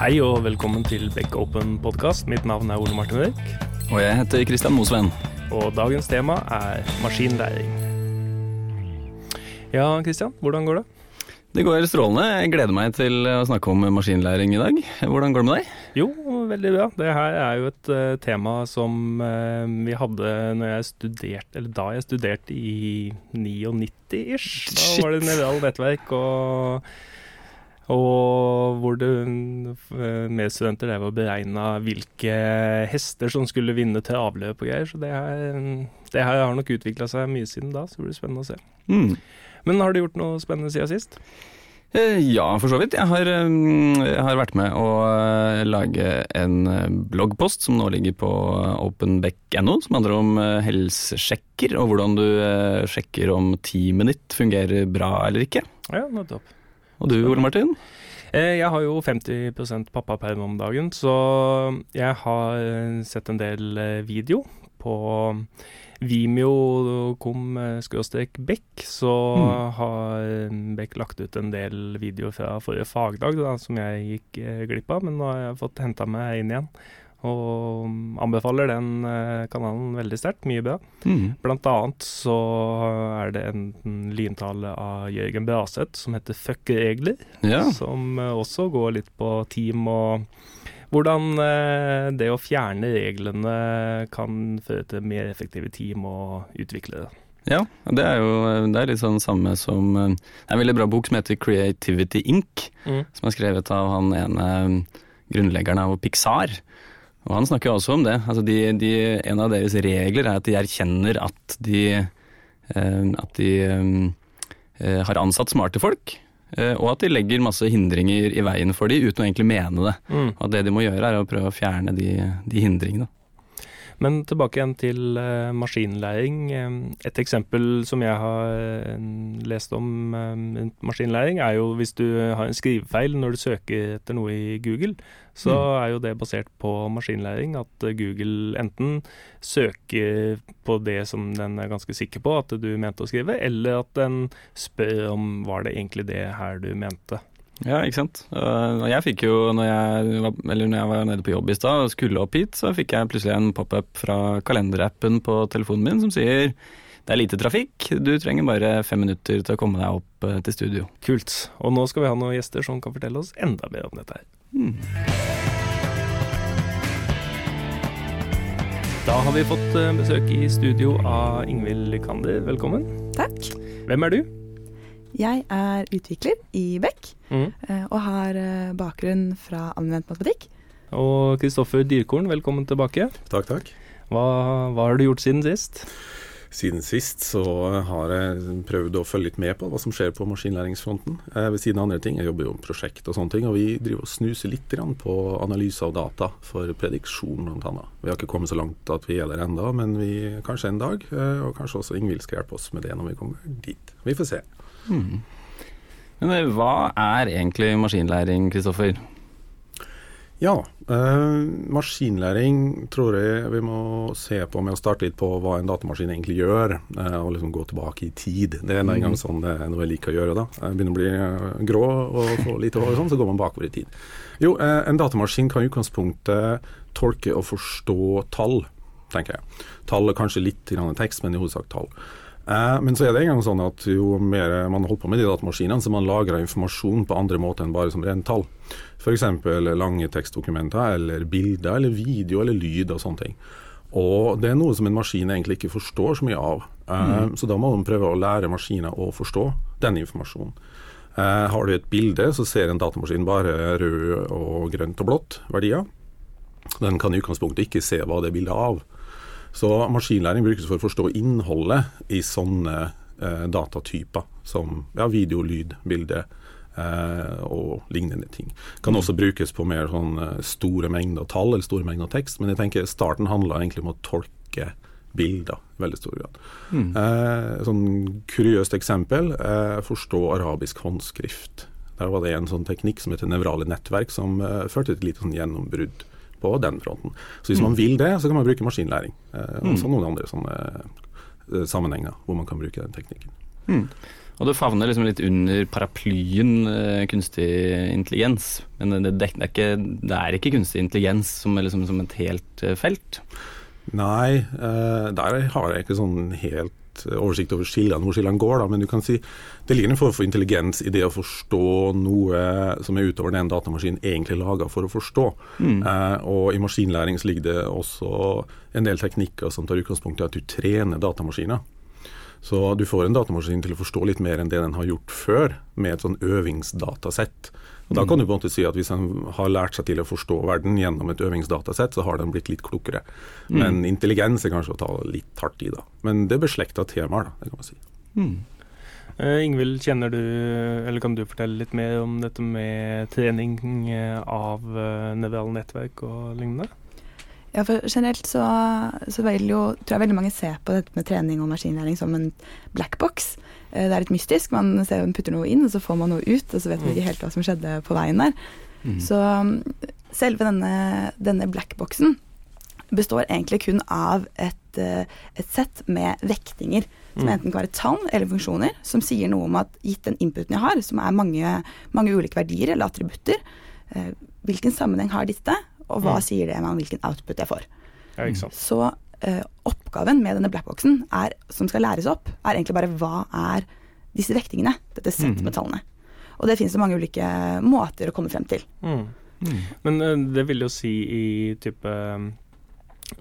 Hei og velkommen til Beck Open podkast. Mitt navn er Ole Martin Wøik. Og jeg heter Kristian Mosveen. Og dagens tema er maskinlæring. Ja, Kristian, hvordan går det? Det går strålende. Jeg gleder meg til å snakke om maskinlæring i dag. Hvordan går det med deg? Jo, veldig bra. Det her er jo et uh, tema som uh, vi hadde når jeg studerte, eller da jeg studerte i 99-ish. Da var det Nevralt nettverk og og hvor det med studenter det var beregna hvilke hester som skulle vinne til avløp og greier. Så det her, det her har nok utvikla seg mye siden da, så det blir spennende å se. Mm. Men har du gjort noe spennende siden sist? Eh, ja, for så vidt. Jeg har, jeg har, vært med å eh, lage en bloggpost som nå ligger på openbeck.no, som handler om helsesjekker og hvordan du sjekker om teamet ditt fungerer bra eller ikke. Ja, nettopp. Og du, Ole Martin? Jeg har jo 50% pappaperm om dagen, så jeg har sett en del video på Vimeo.com Beck, så mm. har Beck lagt ut en del videoer fra forrige fagdag da, som jeg gikk glipp av, men nå har jeg fått henta meg inn igjen. Og anbefaler den kanalen veldig sterkt. Mye bra. Mm. Blant annet så er det en lyntale av Jørgen Braseth som heter 'Fuck regler', ja. som også går litt på team og hvordan det å fjerne reglene kan føre til mer effektive team og utvikle det. Ja, det er jo det er litt sånn samme som Det er en veldig bra bok som heter 'Creativity Inc', mm. som er skrevet av han ene grunnleggeren av Pixar. Og han snakker også om det. Altså de, de, en av deres regler er at de erkjenner at de, eh, at de eh, har ansatt smarte folk. Eh, og at de legger masse hindringer i veien for dem uten å egentlig mene det. Mm. Og at det de må gjøre er å prøve å fjerne de, de hindringene. Men tilbake igjen til uh, maskinlæring. Et eksempel som jeg har uh, lest om maskinlæring, er jo hvis du har en skrivefeil når du søker etter noe i Google, så mm. er jo det basert på maskinlæring. At Google enten søker på det som den er ganske sikker på at du mente å skrive, eller at den spør om var det egentlig det her du mente. Ja, ikke sant. Og jeg fikk jo, når jeg, var, når jeg var nede på jobb i stad og skulle opp hit, så fikk jeg plutselig en pop-up fra kalenderappen på telefonen min som sier det er lite trafikk, du trenger bare fem minutter til å komme deg opp eh, til studio. Kult. Og nå skal vi ha noen gjester som kan fortelle oss enda mer om dette her. Hmm. Da har vi fått eh, besøk i studio av Ingvild Kander. Velkommen. Takk. Hvem er du? Jeg er utvikler i Beck, mm. og har eh, bakgrunn fra anvendt matematikk. Og Kristoffer Dyrkorn, velkommen tilbake. Takk, takk. Hva, hva, har du gjort siden sist? Siden sist så har jeg prøvd å følge litt med på hva som skjer på maskinlæringsfronten. Eh, ved siden av andre ting, jeg jobber jo med prosjekt og sånne ting, og vi driver og snuser litt på analyse av data for prediksjon bl.a. Vi har ikke kommet så langt at vi er der ennå, men vi, kanskje en dag. Og kanskje også Ingvild skal hjelpe oss med det når vi kommer dit. Vi får se. Hmm. Men eh, hva er egentlig maskinlæring, Kristoffer? Ja, eh, maskinlæring tror jeg vi må se på med å starte litt på hva en datamaskin egentlig gjør, eh, og liksom gå tilbake i tid. Det er en gang hmm. sånn det er noe jeg liker å gjøre. da. Jeg begynner å bli grå og få lite hår og sånn, så går man bakover i tid. Jo, eh, en datamaskin kan i utgangspunktet tolke og forstå tall, tenker jeg. Tall er kanskje litt tekst, men i hovedsak tall. Eh, men så er det en gang sånn at jo mer man holder på med de datamaskinene, så man lagrer informasjon på andre måter enn bare som rent tall. F.eks. lange tekstdokumenter eller bilder eller video eller lyd og sånne ting. Og det er noe som en maskin egentlig ikke forstår så mye av. Eh, mm. Så da må man prøve å lære maskiner å forstå den informasjonen. Eh, har du et bilde, så ser en datamaskin bare rød og grønt og blått verdier. Den kan i utgangspunktet ikke se hva det er bilde av. Så maskinlæring brukes for å forstå innholdet i sånne eh, datatyper som ja, video, lyd, bilde eh, og lignende ting. Kan også brukes på mer sånn eh, store mengder tall eller store mengder tekst, men jeg tenker starten handler egentlig om å tolke bilder i veldig stor grad. Mm. Eh, sånn kuriøst eksempel, eh, forstå arabisk håndskrift. Der var det en sånn teknikk som heter nevrale nettverk, som eh, førte til et lite sånn gjennombrudd på den fronten. Så hvis man vil det, så kan man bruke maskinlæring. Eh, og så noen andre sånne eh, sammenhenger hvor man kan bruke den teknikken. Mm. Og det favner liksom litt under paraplyen eh, kunstig intelligens. Men det, det, er ikke, det, er ikke, kunstig intelligens som, liksom, som et helt eh, felt. Nei, uh, der har jeg ikke sånn helt oversikt over skillene, hvor skillene går. Da. Men du kan si det ligger en form for intelligens i det å forstå noe som er utover den datamaskinen egentlig laga for å forstå. Mm. Eh, og i maskinlæring så ligger det også en del teknikker som tar utgangspunkt i at du trener datamaskiner. Så du får en datamaskin til å forstå litt mer enn det den har gjort før, med et sånn øvingsdatasett. Og Da kan du på en måte si at hvis den har lært seg til å forstå verden gjennom et øvingsdatasett, så har den blitt litt klokere. Mm. Men intelligens er kanskje å ta litt hardt i, da. Men det er beslekta temaer, da, det kan man si. Mm. Uh, Ingvild, kjenner du, eller kan du fortelle litt mer om dette med trening eh, av uh, nevrale nettverk og lignende? Ja, for generelt så, så jo, tror jeg veldig mange ser på dette med trening og maskinlæring som en black box. Eh, det er litt mystisk. Man ser man putter noe inn, og så får man noe ut, og så vet man ikke helt hva som skjedde på veien der. Mm. Så selve denne, denne blackboxen består egentlig kun av et, eh, et sett med vektinger. Som mm. enten kan være tall eller funksjoner, som sier noe om at gitt den inputen jeg har, som er mange, mange ulike verdier eller attributter, eh, hvilken sammenheng har disse, og hva mm. sier det meg om hvilken output jeg får. Ja, ikke sant. Så uh, oppgaven med denne blackboxen er, som skal læres opp, er egentlig bare hva er disse vektingene, dette settet mm. med tallene. Og det finnes det mange ulike måter å komme frem til. Mm. Mm. Men uh, det vil jo si i type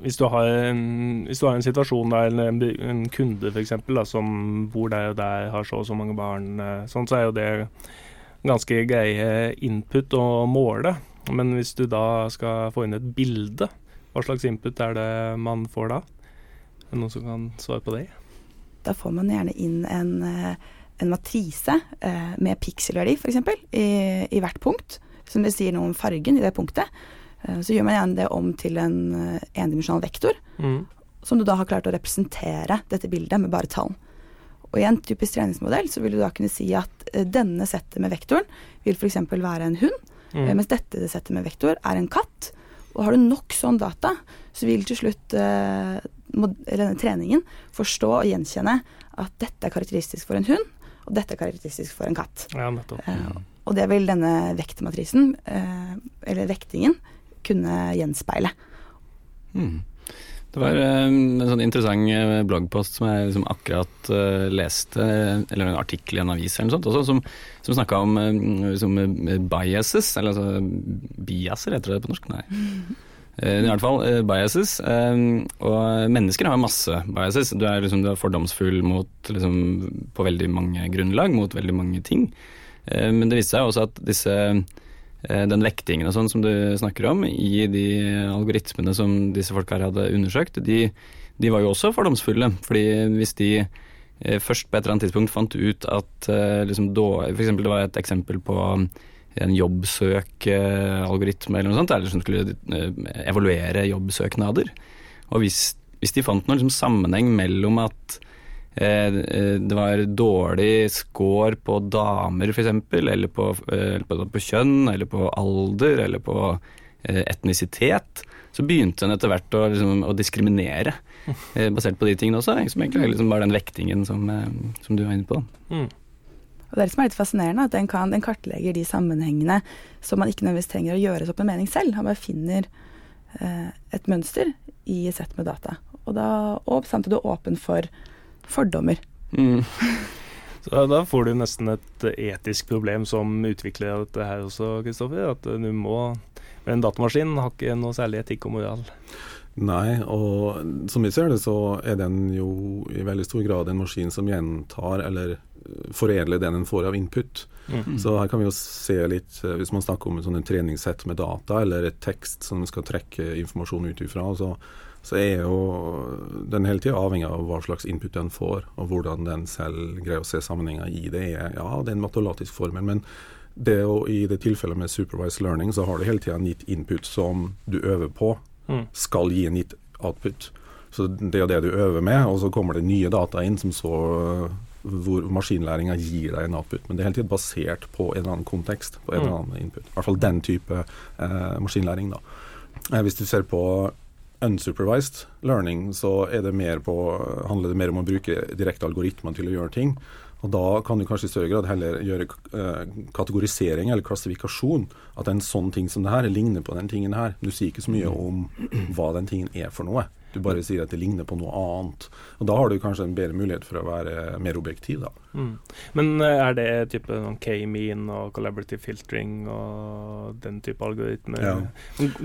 hvis du, har en, hvis du har en situasjon der en, en kunde f.eks. som bor der og der, har så og så mange barn, uh, sånn, så er jo det ganske greie input å måle. Men hvis du da skal få inn et bilde, hva slags input er det man får da? Er det noen som kan svare på det? Da får man gjerne inn en, eh, en matrise eh, med pikselverdi, f.eks., i, i hvert punkt. Som det sier noe om fargen i det punktet. Eh, så gjør man gjerne det om til en endimensjonal vektor. Mm. Som du da har klart å representere dette bildet med bare tall. Og i en typisk treningsmodell så vil du da kunne si at denne settet med vektoren vil f.eks. være en hund. Mm. Mens dette settet med vektor er en katt. Og har du nok sånn data, så vil til slutt eh, denne treningen forstå og gjenkjenne at dette er karakteristisk for en hund, og dette er karakteristisk for en katt. Ja. Eh, og det vil denne vektmatrisen, eh, eller vektingen, kunne gjenspeile. Mm. Det var eh, en sånn interessant eh, bloggpost som jeg liksom akkurat uh, leste, eller en artikkel i en avis eller noe sånt, også, som, som snakka om liksom, biases, eller altså biaser heter det på norsk? Nei. I hvert fall biases. Og mennesker har masse biases. Du er, liksom, du er fordomsfull mot, liksom, på veldig mange grunnlag, mot veldig mange ting. Men det viste seg også at disse Eh, den vektingen og sånn som du snakker om, i de algoritmene som disse folka her hadde undersøkt, de, de, var jo også fordomsfulle. fordi hvis de eh, først på et eller annet tidspunkt fant ut at eh, liksom, eksempel det var et eksempel på en jobbsøkalgoritme eller noe sånt, eller som skulle evaluere jobbsøknader. Og hvis, hvis de fant noen liksom, sammenheng mellom at Eh, eh, det var dårlig score på damer, f.eks., eller på, eller på, på, kjønn, eller på alder, eller på eh, etnisitet. Så begynte en etter hvert å, liksom, å diskriminere basert på de tingene også. Som egentlig var liksom bare den vektingen som, som, du var inne på. Mm. Og Det er det som er litt fascinerende, at den, kan, den, kartlegger de sammenhengene som man ikke nødvendigvis trenger å gjøre seg opp en mening selv. Han bare finner eh, et mønster i et sett med data. Og, da, og samtidig åpen for fordommer. Mm. Så Da får du nesten et etisk problem som utvikler dette her også, Kristoffer. At du må En datamaskin har ikke noe særlig etikk og moral. Nei, og som vi ser det, så er den jo i veldig stor grad en maskin som gjentar eller foredler det den får av input. Mm. Så her kan vi jo se litt, hvis man snakker om en sånn treningssett med data, eller et tekst som skal trekke informasjon ut ifra, så så er jo den hele tida avhengig av hva slags input den får, og hvordan den selv greier å se sammenhenger i det. Ja, det er en matolatisk formel, men det å, i det tilfellet med supervised learning, så har du hele tida en gitt input som du øver på, mm. skal gi en gitt output. Så det er det du øver med, og så kommer det nye data inn som så hvor maskinlæringa gir deg en output. Men det er hele tiden basert på en eller annen kontekst, på en mm. eller annen input. I hvert fall den type eh, maskinlæring, da. Eh, hvis du ser på unsupervised learning så det på, handler det mer om å bruke direkte algoritmer til å gjøre ting. Og da kan du kanskje i større grad heller gjøre eh, kategorisering eller klassifikasjon. At en sånn ting som det her ligner på den tingen her. Du sier ikke så mye om hva den tingen er for noe. Du bare sier at det ligner på noe annet. Og Da har du kanskje en bedre mulighet for å være mer objektiv. da. Mm. Men eh, er det type K-mean og collaborative filtering og den type algoritmer? Ja.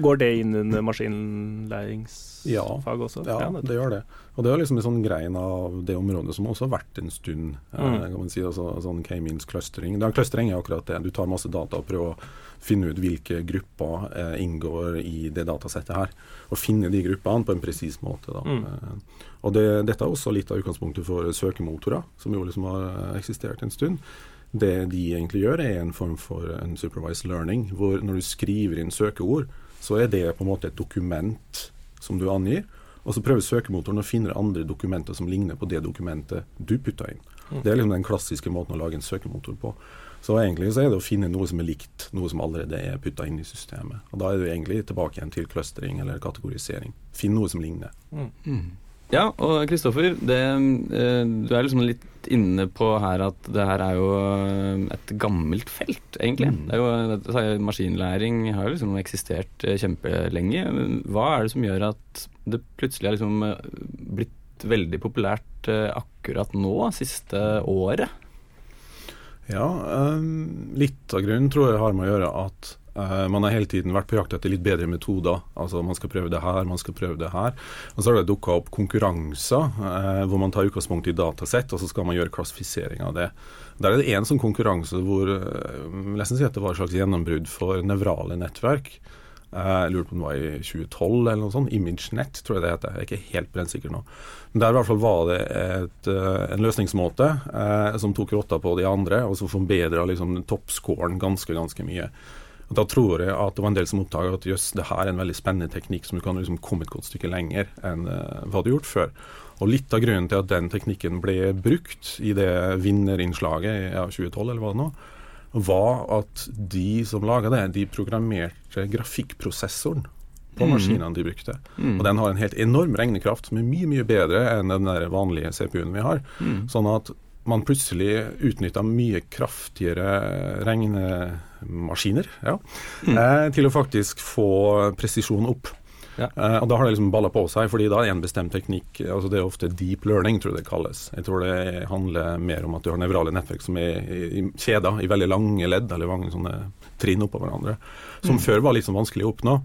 Går det inn under maskinlæringsfag også? Ja, det gjør det. Og det er liksom en sånn grein av det området som også har vært en stund. Eh, Mm. kan man si, altså, sånn K-means clustering. Er clustering er akkurat det. Du tar masse data og prøver å finne ut hvilke grupper eh, inngår i det datasettet her. Og finne de gruppene på en presis måte. Da. Mm. Eh, og det, dette er også litt av utgangspunktet for søkemotorer, som jo liksom har eh, eksistert en stund. Det de egentlig gjør, er en form for en supervised learning, hvor når du skriver inn søkeord, så er det på en måte et dokument som du angir. Og så prøver søkemotoren å finne andre dokumenter som ligner på det dokumentet du putta inn. Mm. Det er liksom den klassiske måten å lage en søkemotor på. Så egentlig så er det å finne noe som er likt, noe som allerede er putta inn i systemet. Og da er du egentlig tilbake igjen til clustering eller kategorisering. Finn noe som ligner. Mm. Ja, og Kristoffer, eh, du er liksom litt inne på her at det her er jo eh, et gammelt felt, egentlig. Mm. Det er jo, maskinlæring har jo liksom eksistert eh, kjempelenge. Hva er det som gjør at det plutselig er liksom blitt veldig populært akkurat nå, siste året? Ja, um, litt av grunnen tror jeg har med å gjøre at uh, man har hele tiden vært på jakt etter litt bedre metoder. Altså Man skal prøve det her, man skal prøve det her. Og så har det dukka opp konkurranser uh, hvor man tar utgangspunkt i datasett, og så skal man gjøre klassifisering av det. Der er det én sånn konkurranse hvor uh, nesten si at det var et slags gjennombrudd for nevrale nettverk. Eh, Jeg lurer på om det var i 2012 eller noe sånt. ImageNet, tror jeg det heter. Jeg er ikke helt brennsikker nå. Men der i hvert fall var det et, eh, en løsningsmåte eh, som tok rotta på de andre, og som forbedra liksom, toppscoren ganske, ganske mye. Og Da tror jeg at det var en del som oppdaga at jøss, det her er en veldig spennende teknikk som du kan liksom komme et godt stykke lenger enn eh, hva du har gjort før. Og Litt av grunnen til at den teknikken ble brukt i det vinnerinnslaget ja, 2012, eller hva det nå, var at de som laga det, de programmerte grafikkprosessoren på Mhm. maskinene de brukte. Mm. Og den har en helt enorm regnekraft som er mye mye bedre enn den der vanlige CPU-en vi har. Mm. Sånn at man plutselig utnytta mye kraftigere regnemaskiner ja, Mm. eh, til å faktisk få presisjon opp. Ja. Uh, og da har det liksom balla på seg, fordi da er en bestemt teknikk. altså Det er ofte deep learning, tror jeg det kalles. Jeg tror det handler mer om at du har nevrale nettverk som er i, i kjeder, i veldig lange ledd, eller mange sånne trinn oppå hverandre. Som Mm. før var litt sånn vanskelig å oppnå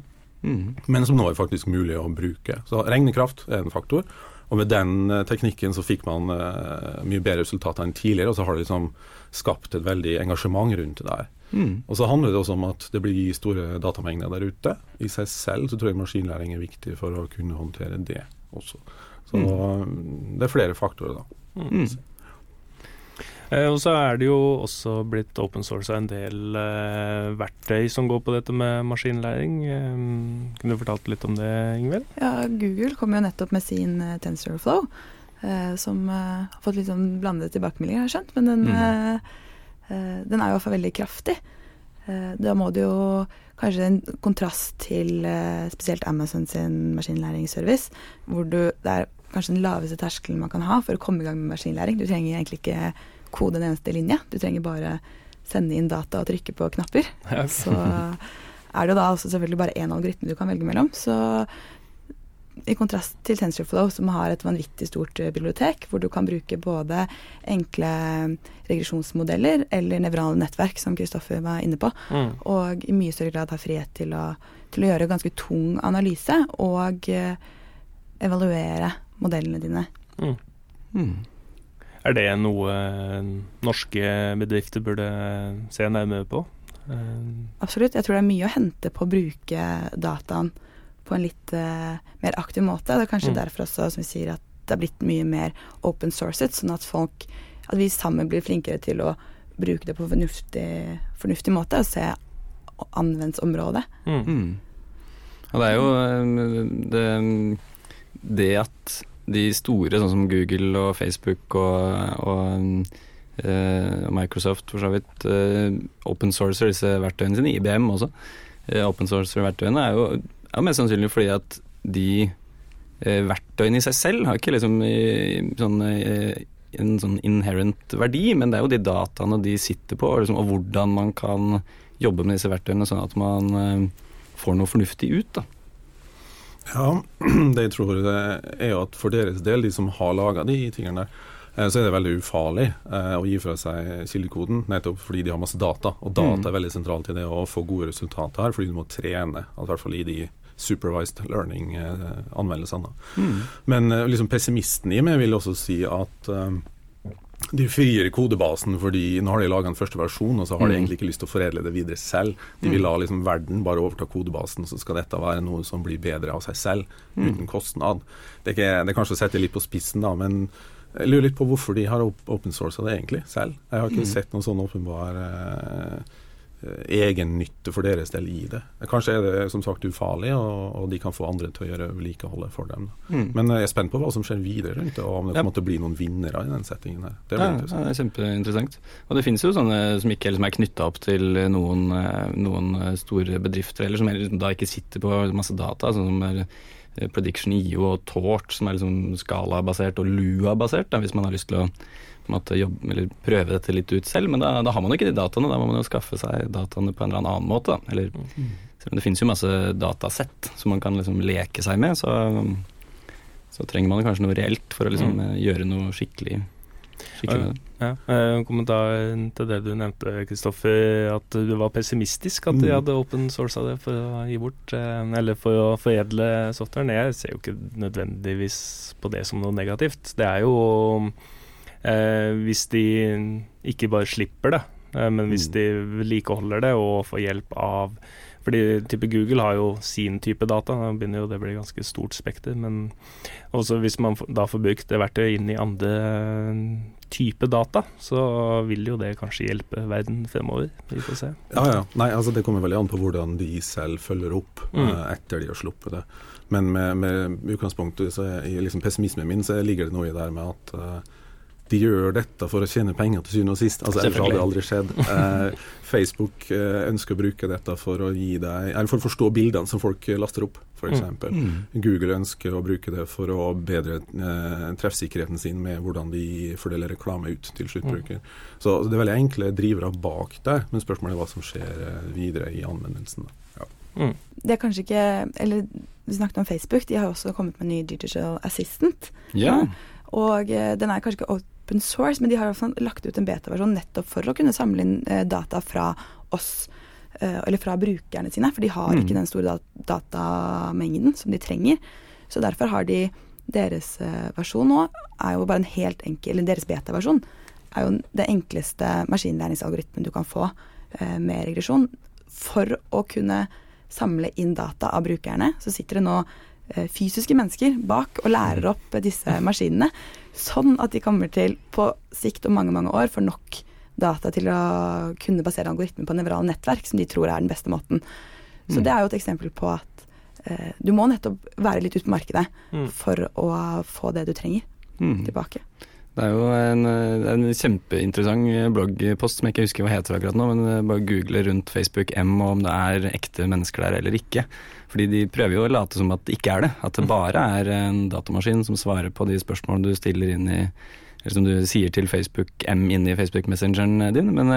Mm. men som nå er faktisk mulig å bruke. Så regnekraft er en faktor. Og med den eh, teknikken så fikk man eh, mye bedre resultater enn tidligere, og så har det liksom skapt et veldig engasjement rundt det der. Mm. Og så handler det også om at det blir store datamengder der ute. I seg selv så tror jeg maskinlæring er viktig for å kunne håndtere det også. Så mm, det er flere faktorer, da. Mm. Eh, og så er det jo også blitt open source en del eh, verktøy som går på dette med maskinlæring. Eh, kunne du fortalt litt om det, Ingvild? Ja, Google kom jo nettopp med sin TensorFlow, eh, som har fått litt sånn blandede tilbakemeldinger, har jeg skjønt. Men den, Mm. den er jo i hvert fall veldig kraftig. Eh, da må det jo kanskje en kontrast til spesielt Amazon sin maskinlæringsservice, hvor du, det er kanskje den laveste terskelen man kan ha for å komme i gang med maskinlæring. Du trenger egentlig ikke kode en eneste linje, du trenger bare sende inn data og trykke på knapper. Så er det jo da også selvfølgelig bare én algoritme du kan velge mellom. Så i kontrast til TensorFlow, som har et vanvittig stort eh, bibliotek, hvor du kan bruke både enkle regresjonsmodeller eller nevrale nettverk, som Kristoffer var inne på, Mm. og i mye større grad har frihet til å, til å gjøre ganske tung analyse og eh, evaluere modellene dine. Mm. Mm. Er det noe norske bedrifter burde se nærmere på? Eh, Absolutt. Jeg tror det er mye å hente på å bruke dataen på en litt uh, mer aktiv måte. Det er kanskje Mm. derfor også, som vi sier, at det har blitt mye mer open sourcet, sånn at folk At vi sammen blir flinkere til å bruke det på fornuftig, fornuftig måte og se anvendelsesområdet. mm. Mm. Og det er jo eh, det, det at de store, sånn som Google og Facebook og, og uh, Microsoft for så vidt, uh, open sourcer disse verktøyene sine, IBM også, Uh, open sourcer verktøyene, er jo er mest sannsynlig fordi at de verktøyene i seg selv har ikke liksom i, sånn, en sånn inherent verdi, men det er jo de dataene de sitter på, og, liksom, og hvordan man kan jobbe med disse verktøyene sånn at man får noe fornuftig ut. da. Ja, det jeg tror er jo at for deres del, de som har laga de tingene der, Eh, så er det veldig ufarlig eh, å gi fra seg kildekoden, nettopp fordi de har masse data. Og data mm. er veldig sentralt i det å få gode resultater her, fordi du må trene, i hvert fall i de supervised learning-anvendelsene. Eh, mm. Men liksom pessimisten i meg vil også si at de frigjør kodebasen fordi nå har de laga en første versjon, og så har de mm. egentlig ikke lyst til å foredle det videre selv. De vil mm. la liksom verden bare overta kodebasen, så skal dette være noe som blir bedre av seg selv, mm. uten kostnad. Det er, ikke, det er kanskje å sette litt på spissen, da, men jeg lurer litt på hvorfor de har open sourca det egentlig selv. Jeg har ikke sett noen sånn åpenbar eh, egennytte for deres del i det. Kanskje er det som sagt ufarlig, og, og de kan få andre til å gjøre vedlikeholdet for dem. Mm. Men jeg er spent på hva som skjer videre rundt det, og om det ja. kommer til å bli noen vinnere i den settingen her. Det, ja, det er kjempeinteressant. Og det finnes jo sånne som ikke liksom er knytta opp til noen, eh, noen, store bedrifter, eller som liksom da ikke sitter på masse data. sånn som er Eh, Prediction IO og Tort, som er liksom skala-basert, og Lua-basert, hvis man har lyst til å måte, jobbe, eller prøve dette litt ut selv. Men da, da, har man jo ikke de dataene, da må man jo skaffe seg dataene på en eller annen måte. Da. Eller, mm. Selv om det finnes jo masse datasett som man kan liksom leke seg med, så, så trenger man kanskje noe reelt for å liksom, mm. gjøre noe skikkelig skikkelig Ja, en Kommentar til det du nevnte, Kristoffer, at du var pessimistisk at de mm. hadde open sourca det for å gi bort, eh, eller for å foredle softwaren. Jeg ser jo ikke nødvendigvis på det som noe negativt. Det er jo eh, hvis de ikke bare slipper det, eh, men hvis mm. de vedlikeholder det og får hjelp av fordi type Google har jo sin type data, da begynner jo det å bli ganske stort spekter. Men også hvis man da får brukt det verktøyet inn i andre type data, så vil jo det kanskje hjelpe verden fremover. Vi får se. Ja, ja. Nei, altså Det kommer veldig an på hvordan de selv følger opp mm. etter de har sluppet det. Men med, med utgangspunktet i liksom pessimismen min så ligger det noe i det her med at de gjør dette for å tjene penger til syvende og sist. Altså, Ellers hadde det aldri skjedd. Eh, Facebook eh, ønsker å bruke dette for å gi deg Eller for å forstå bildene som folk laster opp, f.eks. Mm. mm. Google ønsker å bruke det for å bedre eh, treffsikkerheten sin med hvordan de fordeler reklame ut til sluttbruker. Mm. Så det er veldig enkle drivere bak der, men spørsmålet er hva som skjer eh, videre i anvendelsen. Ja. Mm. Det er kanskje ikke Eller du snakket om Facebook, de har også kommet med en ny Digital Assistant. Ja. Og eh, den er kanskje ikke open source, men de har i lagt ut en beta-versjon nettopp for å kunne samle inn eh, data fra oss, eh, eller fra brukerne sine. For de har mm. ikke den store datamengden som de trenger. Så derfor har de deres eh, versjon nå er jo bare en helt enkel Eller deres beta-versjon er jo det enkleste maskinlæringsalgoritmen du kan få med regresjon. For å kunne samle inn data av brukerne, så sitter det nå fysiske mennesker bak og lærer opp disse maskinene. Sånn at de kommer til, på sikt om mange, mange år, får nok data til å kunne basere algoritmen på nevrale nettverk, som de tror er den beste måten. Så mm. det er jo et eksempel på at eh, du må nettopp være litt ute på markedet mm. for å få det du trenger mm. tilbake. Det er jo en, en, kjempeinteressant bloggpost som jeg ikke husker hva heter akkurat nå, men bare google rundt Facebook M og om det er ekte mennesker der eller ikke. Fordi de prøver jo å late som at det ikke er det. At det bare er en datamaskin som svarer på de spørsmålene du stiller inn i Eller som du sier til Facebook M inni Facebook-messengeren din. Men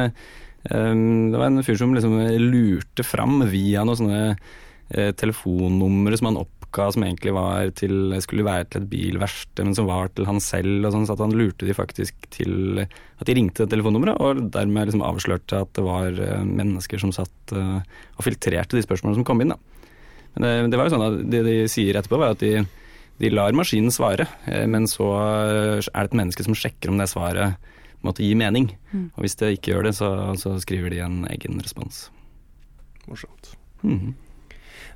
um, det var en fyr som liksom lurte fram via noen sånne uh, telefonnumre som han oppga som egentlig var til, skulle være til et bilverksted, men som var til han selv. og sånn, Så at han lurte de faktisk til at de ringte telefonnummeret, og dermed liksom avslørte at det var mennesker som satt uh, og filtrerte de spørsmålene som kom inn. da. Men det, det, var jo sånn at det de sier etterpå, var at de, de lar maskinen svare, eh, men så er det et menneske som sjekker om det svaret måtte gi mening. Mm. Og hvis det ikke gjør det, så, så, skriver de en egen respons. Morsomt. Mm -hmm.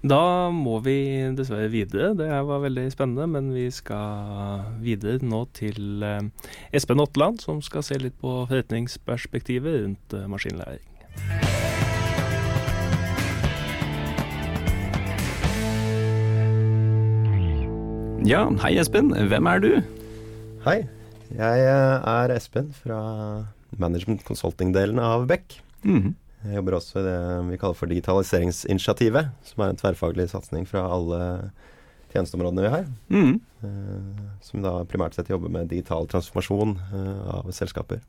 Da må vi dessverre videre. Det var veldig spennende, men vi skal videre nå til eh, Espen Otteland, som skal se litt på forretningsperspektivet rundt eh, maskinlæring. Ja, hei Espen. Hvem er du? Hei. Jeg eh, er Espen fra management consulting-delen av Beck. Mm. Jeg jobber også i det vi kaller for Digitaliseringsinitiativet, som er en tverrfaglig satsing fra alle tjenesteområdene vi har. Mm. eh, som da primært sett jobber med digital transformasjon eh, av selskaper.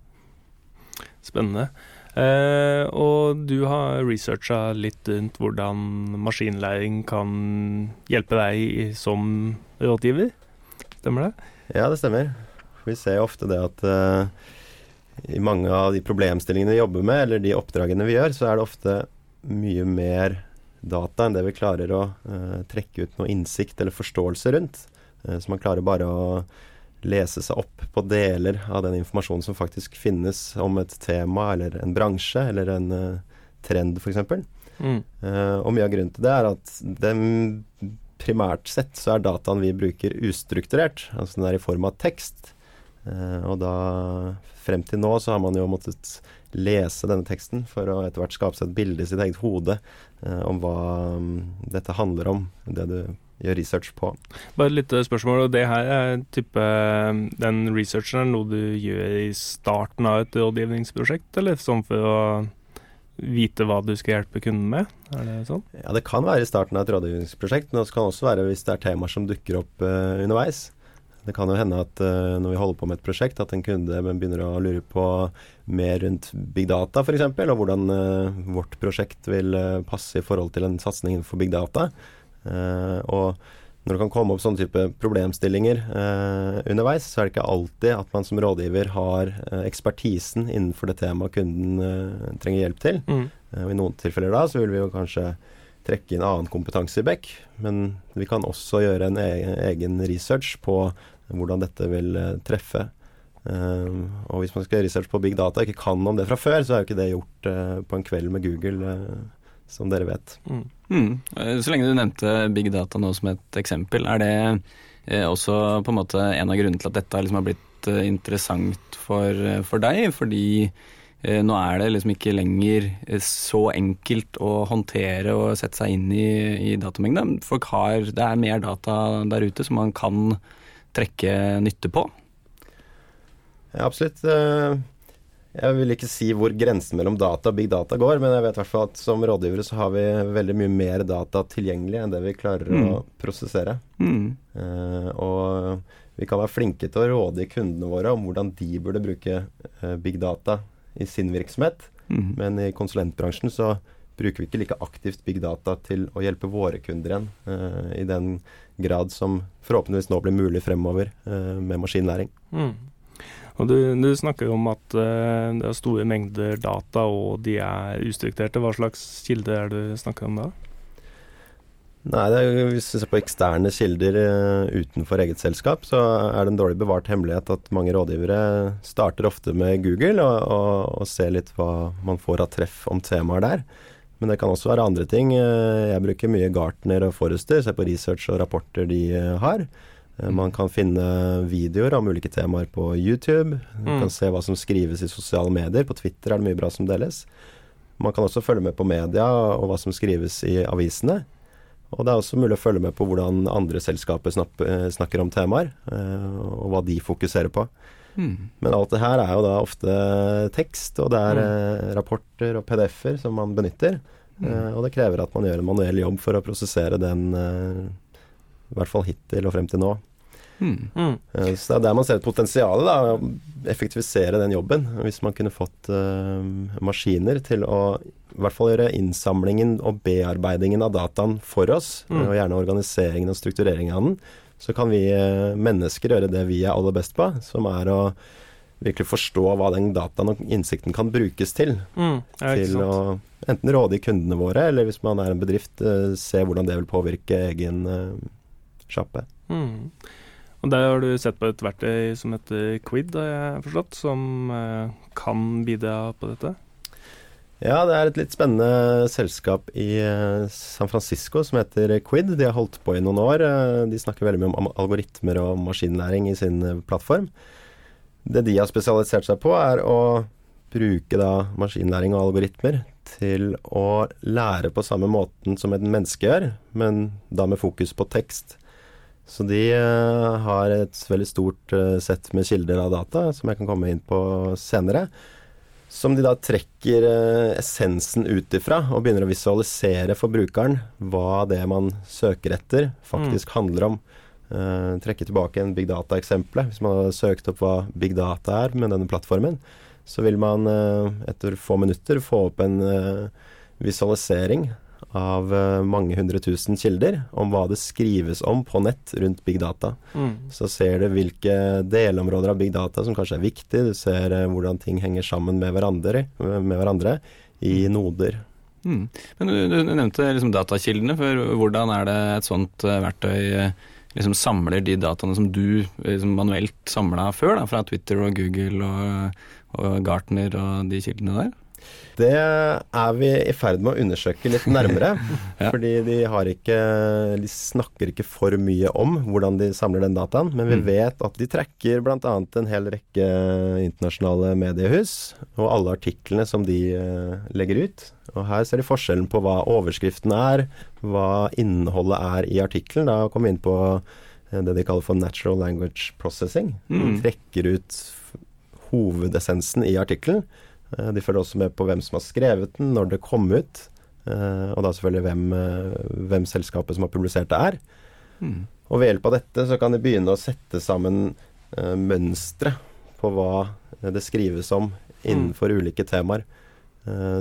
Spennende. Eh, og du har researcha litt rundt hvordan maskinlæring kan hjelpe deg som rådgiver. Stemmer det? Ja, det stemmer. Vi ser ofte det at i mange av de problemstillingene vi jobber med, eller de oppdragene vi gjør, så er det ofte mye mer data enn det vi klarer å uh, trekke ut noe innsikt eller forståelse rundt. Uh, så man klarer bare å lese seg opp på deler av den informasjonen som faktisk finnes om et tema eller en bransje eller en uh, trend, f.eks. Mm. Uh, og mye av grunnen til det er at den, primært sett så er dataen vi bruker ustrukturert. Altså den er i form av tekst. Eh, og da frem til nå så har man jo måttet lese denne teksten for å etter hvert skape seg et bilde i sitt eget hode eh, om hva mm, dette handler om, det du gjør research på. Bare et lite spørsmål. og Det her er type Den researchen er noe du gjør i starten av et rådgivningsprosjekt, eller sånn for å vite hva du skal hjelpe kunden med? Er det sånn? Ja, Det kan være i starten av et rådgivningsprosjekt, men det kan også være hvis det er temaer som dukker opp uh, underveis. Det kan jo hende at uh, når vi holder på med et prosjekt, at en kunde begynner å lure på mer rundt big data f.eks., og hvordan uh, vårt prosjekt vil uh, passe i forhold til en satsing innenfor big data. Og når det kan komme opp sånne type problemstillinger underveis, så er det ikke alltid at man som rådgiver har ekspertisen innenfor det temaet kunden trenger hjelp til. Mm. Og I noen tilfeller da så vil vi jo kanskje trekke inn annen kompetanse i Beck, men vi kan også gjøre en egen, egen research på hvordan dette vil eh, treffe. Eh, og hvis man skal gjøre research på big data og ikke kan om det fra før, så er jo ikke det gjort eh, på en kveld med Google, eh, som dere vet. Mm. Mm. Så lenge du nevnte big data nå som et eksempel, er det også på en måte en av grunnene til at dette liksom har blitt interessant for, for deg? Fordi nå er det liksom ikke lenger eh, så enkelt å håndtere og sette seg inn i, i datamengde. Folk har, det er mer data der ute som man kan trekke nytte på. Ja, absolutt. Eh, Jeg vil ikke si hvor grensen mellom data og big data går, men jeg vet hvert fall at som rådgivere så har vi veldig mye mer data tilgjengelig enn det vi klarer å Mm. prosessere. Mm. Eh, og vi kan være flinke til å råde kundene våre om hvordan de burde bruke eh, big data i sin virksomhet, Mm. men i konsulentbransjen så bruker vi ikke like aktivt big data til å hjelpe våre kunder igjen, uh, i den grad som forhåpentligvis nå blir mulig fremover uh, med maskinlæring. Mm. Og du, du snakker om at uh, det er store mengder data, og de er ustrukturerte. Hva slags kilde er det du snakker om da? Nei, det er, Hvis vi ser på eksterne kilder eh, utenfor eget selskap, så er det en dårlig bevart hemmelighet at mange rådgivere starter ofte med Google og, og, og ser litt hva man får av treff om temaer der. Men det kan også være andre ting. Eh, Jeg bruker mye Gartner og Forrester, ser på research og rapporter de eh, har. Man kan finne videoer om ulike temaer på YouTube. Man Mm. kan se hva som skrives i sosiale medier. På Twitter er det mye bra som deles. Man kan også følge med på media og hva som skrives i avisene. Og det er også mulig å følge med på hvordan andre selskaper eh, snakker om temaer, eh, og hva de fokuserer på. Mm. Men alt det her er jo da ofte tekst, og det er mm. rapporter og PDF-er som man benytter. Mm. og det krever at man gjør en manuell jobb for å prosessere den, i hvert fall hittil og frem til nå. Mm. Mm. Eh, Så det er der man ser et potensial, da, å effektivisere den jobben. Hvis man kunne fått uh, maskiner til å i hvert fall gjøre innsamlingen og bearbeidingen av dataen for oss, Mm. og gjerne organiseringen og struktureringen av den, så kan vi eh, mennesker gjøre det vi er aller best på, som er å virkelig forstå hva den dataen og innsikten kan brukes til. Mm. Til å enten råde kundene våre, eller hvis man er en bedrift, eh, se hvordan det vil påvirke egen eh, sjappe. Mm. Og der har du sett på et verktøy som heter Quid, har jeg forstått, som kan bidra på dette? Ja, det er et litt spennende selskap i eh, San Francisco som heter Quid. De har holdt på i noen år. Eh, De snakker veldig mye om algoritmer og maskinlæring i sin eh, plattform. Det de har spesialisert seg på, er å bruke da maskinlæring og algoritmer til å lære på samme måten som et menneske gjør, men da med fokus på tekst. Så de har et veldig stort sett med kilder av data, som jeg kan komme inn på senere. Som de da trekker eh, essensen ut ifra, og begynner å visualisere for brukeren hva det man søker etter, faktisk handler om. Uh, trekke tilbake en big data-eksempelet. Hvis man hadde søkt opp hva big data er med denne plattformen, så vil man uh, etter få minutter få opp en uh, visualisering av eh, mange hundre tusen kilder om hva det skrives om på nett rundt big data. Mm. Så ser du hvilke delområder av big data som kanskje er viktig, du ser eh, hvordan ting henger sammen med hverandre, med hverandre i noder. Mm. Men du, du nevnte liksom datakildene, for hvordan er det et sånt eh, verktøy eh, liksom samler de dataene som du liksom manuelt samla før, da, fra Twitter og Google og, og Gartner og de kildene der? Det er vi i ferd med å undersøke litt nærmere. Ja. Fordi de har ikke De snakker ikke for mye om hvordan de samler den dataen. Men vi Mm. vet at de trekker bl.a. en hel rekke internasjonale mediehus. Og alle artiklene som de eh, legger ut. Og her ser de forskjellen på hva overskriften er, hva innholdet er i artikkelen. Da kommer vi inn på eh, det de kaller for natural language processing. De Mm. trekker ut hovedessensen i artikkelen. Eh, De følger også med på hvem som har skrevet den, når det kom ut. eh, Og da selvfølgelig hvem, eh, hvem selskapet som har publisert det er. Mm. Og ved hjelp av dette så kan de begynne å sette sammen mønstre på hva det skrives om innenfor ulike temaer.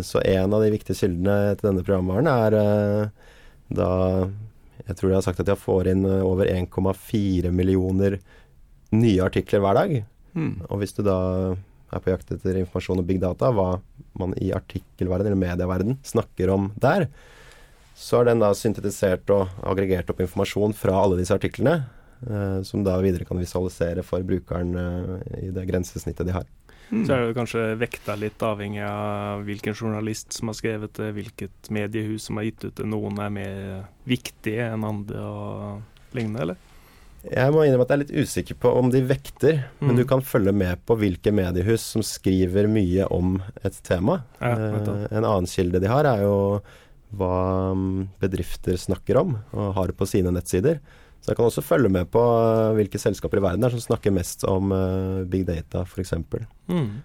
Så en av de viktige kildene til denne programvaren er da Jeg tror de har sagt at de får inn over 1,4 millioner nye artikler hver dag. Mm. Og hvis du da er på jakt etter informasjon og big data, hva man i artikkelverden eller medieverden snakker om der, så er den da syntetisert og aggregert opp informasjon fra alle disse artiklene, eh, som da videre kan visualisere for brukeren eh, i det grensesnittet de har. Så er det kanskje vekta litt avhengig av hvilken journalist som har skrevet det, hvilket mediehus som har gitt ut det. Noen er mer viktige enn andre og lignende, eller? Jeg må innrømme at jeg er litt usikker på om de vekter, men Mm. du kan følge med på hvilke mediehus som skriver mye om et tema. Ja, Eh, en annen kilde de har, er jo hva mm, bedrifter snakker om og har på sine nettsider. Så jeg kan også følge med på eh, hvilke selskaper i verden er som snakker mest om eh, big data, f.eks. Mm.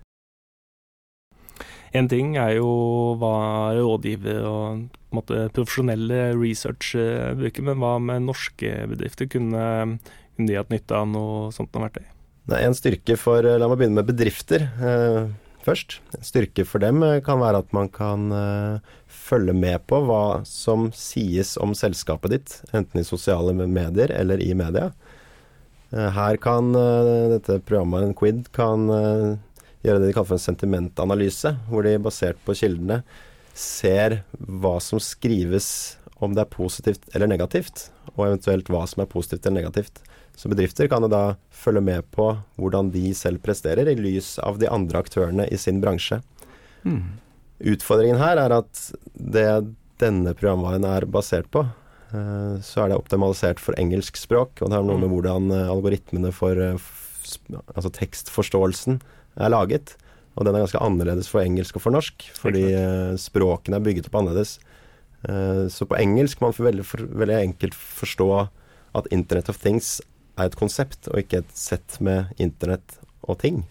En ting er jo hva rådgiver og måte, profesjonelle research eh, bruker, men hva med norske bedrifter? Kunne, kunne de hatt nytte av noe sånt noe verktøy? Nei, en styrke for La meg begynne med bedrifter eh, først. En styrke for dem eh, kan være at man kan eh, følge med på hva som sies om selskapet ditt, enten i sosiale medier eller i media. Eh, her kan eh, dette programmet, en quid, kan eh, gjøre det de kaller for en sentimentanalyse, hvor de basert på kildene ser hva som skrives, om det er positivt eller negativt, og eventuelt hva som er positivt eller negativt. Så bedrifter kan da følge med på hvordan de selv presterer, i lys av de andre aktørene i sin bransje. Mm. Utfordringen her er at det denne programvaren er basert på, eh, så er det optimalisert for engelsk språk, og det har noe med Mm. hvordan eh, algoritmene for eh, altså tekstforståelsen er laget. Og den er ganske annerledes for engelsk og for norsk, fordi eh, språkene er bygget opp annerledes. Eh, Så på engelsk kan man for veldig, for, veldig enkelt forstå at Internet of Things er et konsept, og ikke et sett med internett og ting.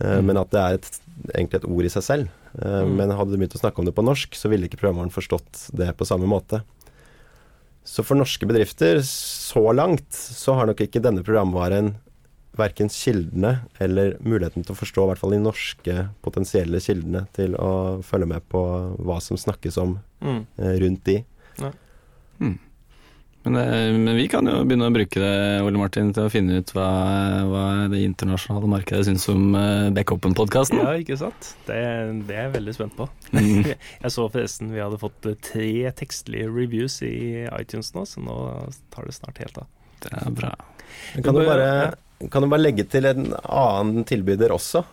Eh, Mm. Men at det er et, egentlig et ord i seg selv. Mm. Men hadde du begynt å snakke om det på norsk, så ville ikke programvaren forstått det på samme måte. Så for norske bedrifter, så langt, så har nok ikke denne programvaren verken kildene eller muligheten til å forstå i hvert fall de norske potensielle kildene til å følge med på hva som snakkes om Mm. eh, rundt de. Mm. Men, det, men vi kan jo begynne å bruke det, Ole Martin, til å finne ut hva, hva det internasjonale markedet syns om uh, Backupen-podkasten. Ja, ikke sant? Det, det er jeg veldig spent på. Mm. Jeg så forresten vi hadde fått eh, tre tekstlige reviews i iTunes nå, så nå tar det snart helt av. Det er bra. Men Kan du bare, kan du bare legge til en annen tilbyder også,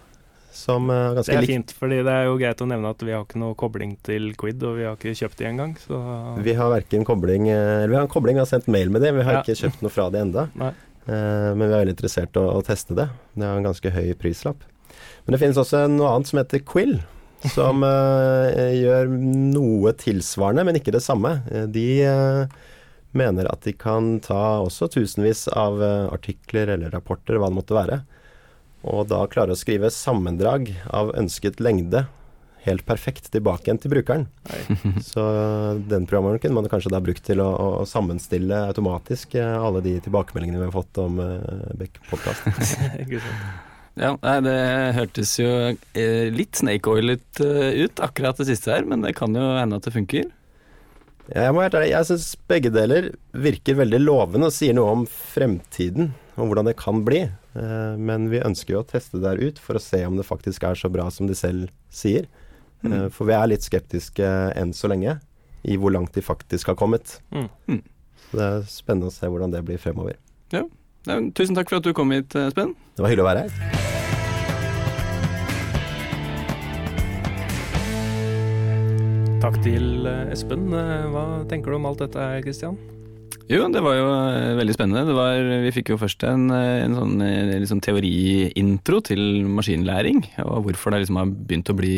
som ganske er Det er fint, fordi det er jo greit å nevne at vi har ikke noe kobling til Quid, og vi har ikke kjøpt de engang, så Vi har verken kobling eh, Eller vi har en kobling, vi har sendt mail med det, vi har Ja. ikke kjøpt noe fra det enda. Nei. Eh, men vi er veldig interessert i å, å teste det. Det har en ganske høy prislapp. Men det finnes også noe annet som heter Quill, som eh, gjør noe tilsvarende, men ikke det samme. De mener at de kan ta også tusenvis av eh, artikler eller rapporter, hva det måtte være, og da klare å skrive sammendrag av ønsket lengde helt perfekt tilbake igjen til brukeren. Så den programvaren kunne man kanskje da brukt til å, å sammenstille automatisk eh, alle de tilbakemeldingene vi har fått om uh, Beck-podkast. ja, det hørtes jo eh, litt snake-oilet ut, akkurat det siste her, men det kan jo hende at det funker. Jeg må være jeg syns begge deler virker veldig lovende og sier noe om fremtiden, om hvordan det kan bli. Men vi ønsker jo å teste det der ut for å se om det faktisk er så bra som de selv sier. Mm. Eh, for vi er litt skeptiske enn så lenge i hvor langt de faktisk har kommet. Mm. mm. Det er spennende å se hvordan det blir fremover. Ja. tusen takk for at du kom hit, eh, Espen. Det var hyggelig å være her. Takk til eh, Espen. Hva tenker du om alt dette, Kristian? Jo, det var jo veldig spennende. Var, vi fikk jo først en, en sånn liksom teoriintro til maskinlæring, og hvorfor det liksom har begynt å bli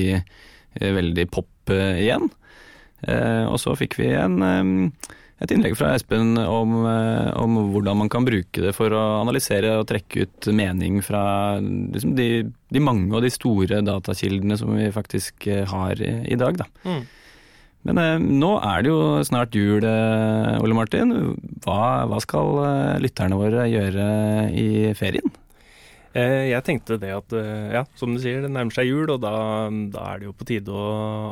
Eh, veldig pop eh, igjen. Eh, og så fikk vi en, et innlegg fra Espen om, om, hvordan man kan bruke det for å analysere og trekke ut mening fra liksom de, de, mange og de store datakildene som vi faktisk har i, i dag. Da. Mm. Men eh, nå er det jo snart jul, Ole Martin. Hva, hva skal lytterne våre gjøre i ferien? Eh, jeg tenkte det at, eh, ja, som du sier, det nærmer seg jul, og da, da er det jo på tide å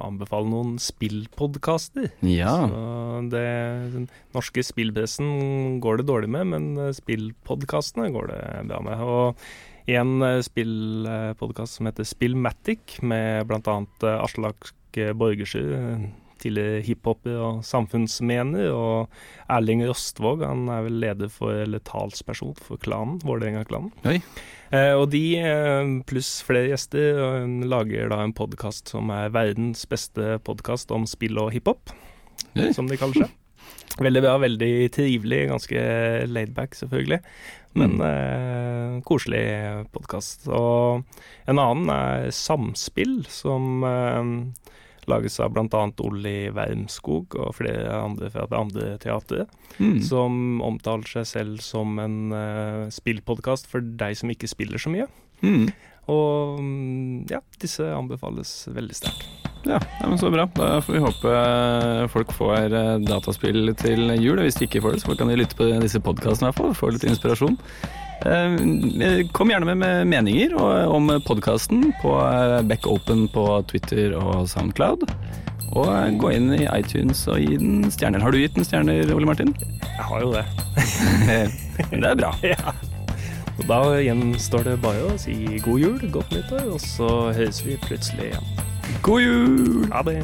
anbefale noen spillpodkaster. Ja. Så det, den norske spillpressen går det dårlig med, men eh, spillpodkastene går det bra med. Og en spillpodkast som heter Spillmatic, med bl.a. Aslak Borgersrud, tidligere hiphoper og samfunnsmener, og Erling Rostvåg, han er vel leder for, eller talsperson for klanen, Vålerenga-klanen. Eh, og de, eh, pluss flere gjester, lager da en podkast som er verdens beste podkast om spill og hiphop, som de kaller seg. Veldig bra, veldig trivelig, ganske laidback selvfølgelig, men mm. eh, koselig podkast. Og en annen er Samspill, som eh, lages av bl.a. Olli Wermskog og flere andre fra det andre teatret, mm. som omtaler seg selv som en uh, spillpodkast for deg som ikke spiller så mye. Mm. Og mm, ja, disse anbefales veldig sterkt. Ja, men Så bra. Da får vi håpe eh, folk får eh, dataspill til jul. Hvis de ikke får det, så kan de lytte på disse podkastene i hvert fall. Få litt inspirasjon. Eh, kom gjerne med meninger om podkasten på Backopen på Twitter og Soundcloud. Og eh, gå inn i iTunes og gi den stjerner. Har du gitt den stjerner, Ole Martin? Jeg har jo det. det er bra. Ja. Og da gjenstår det bare å si god jul, godt nyttår, og så høres vi plutselig igjen. God jul! Ha det.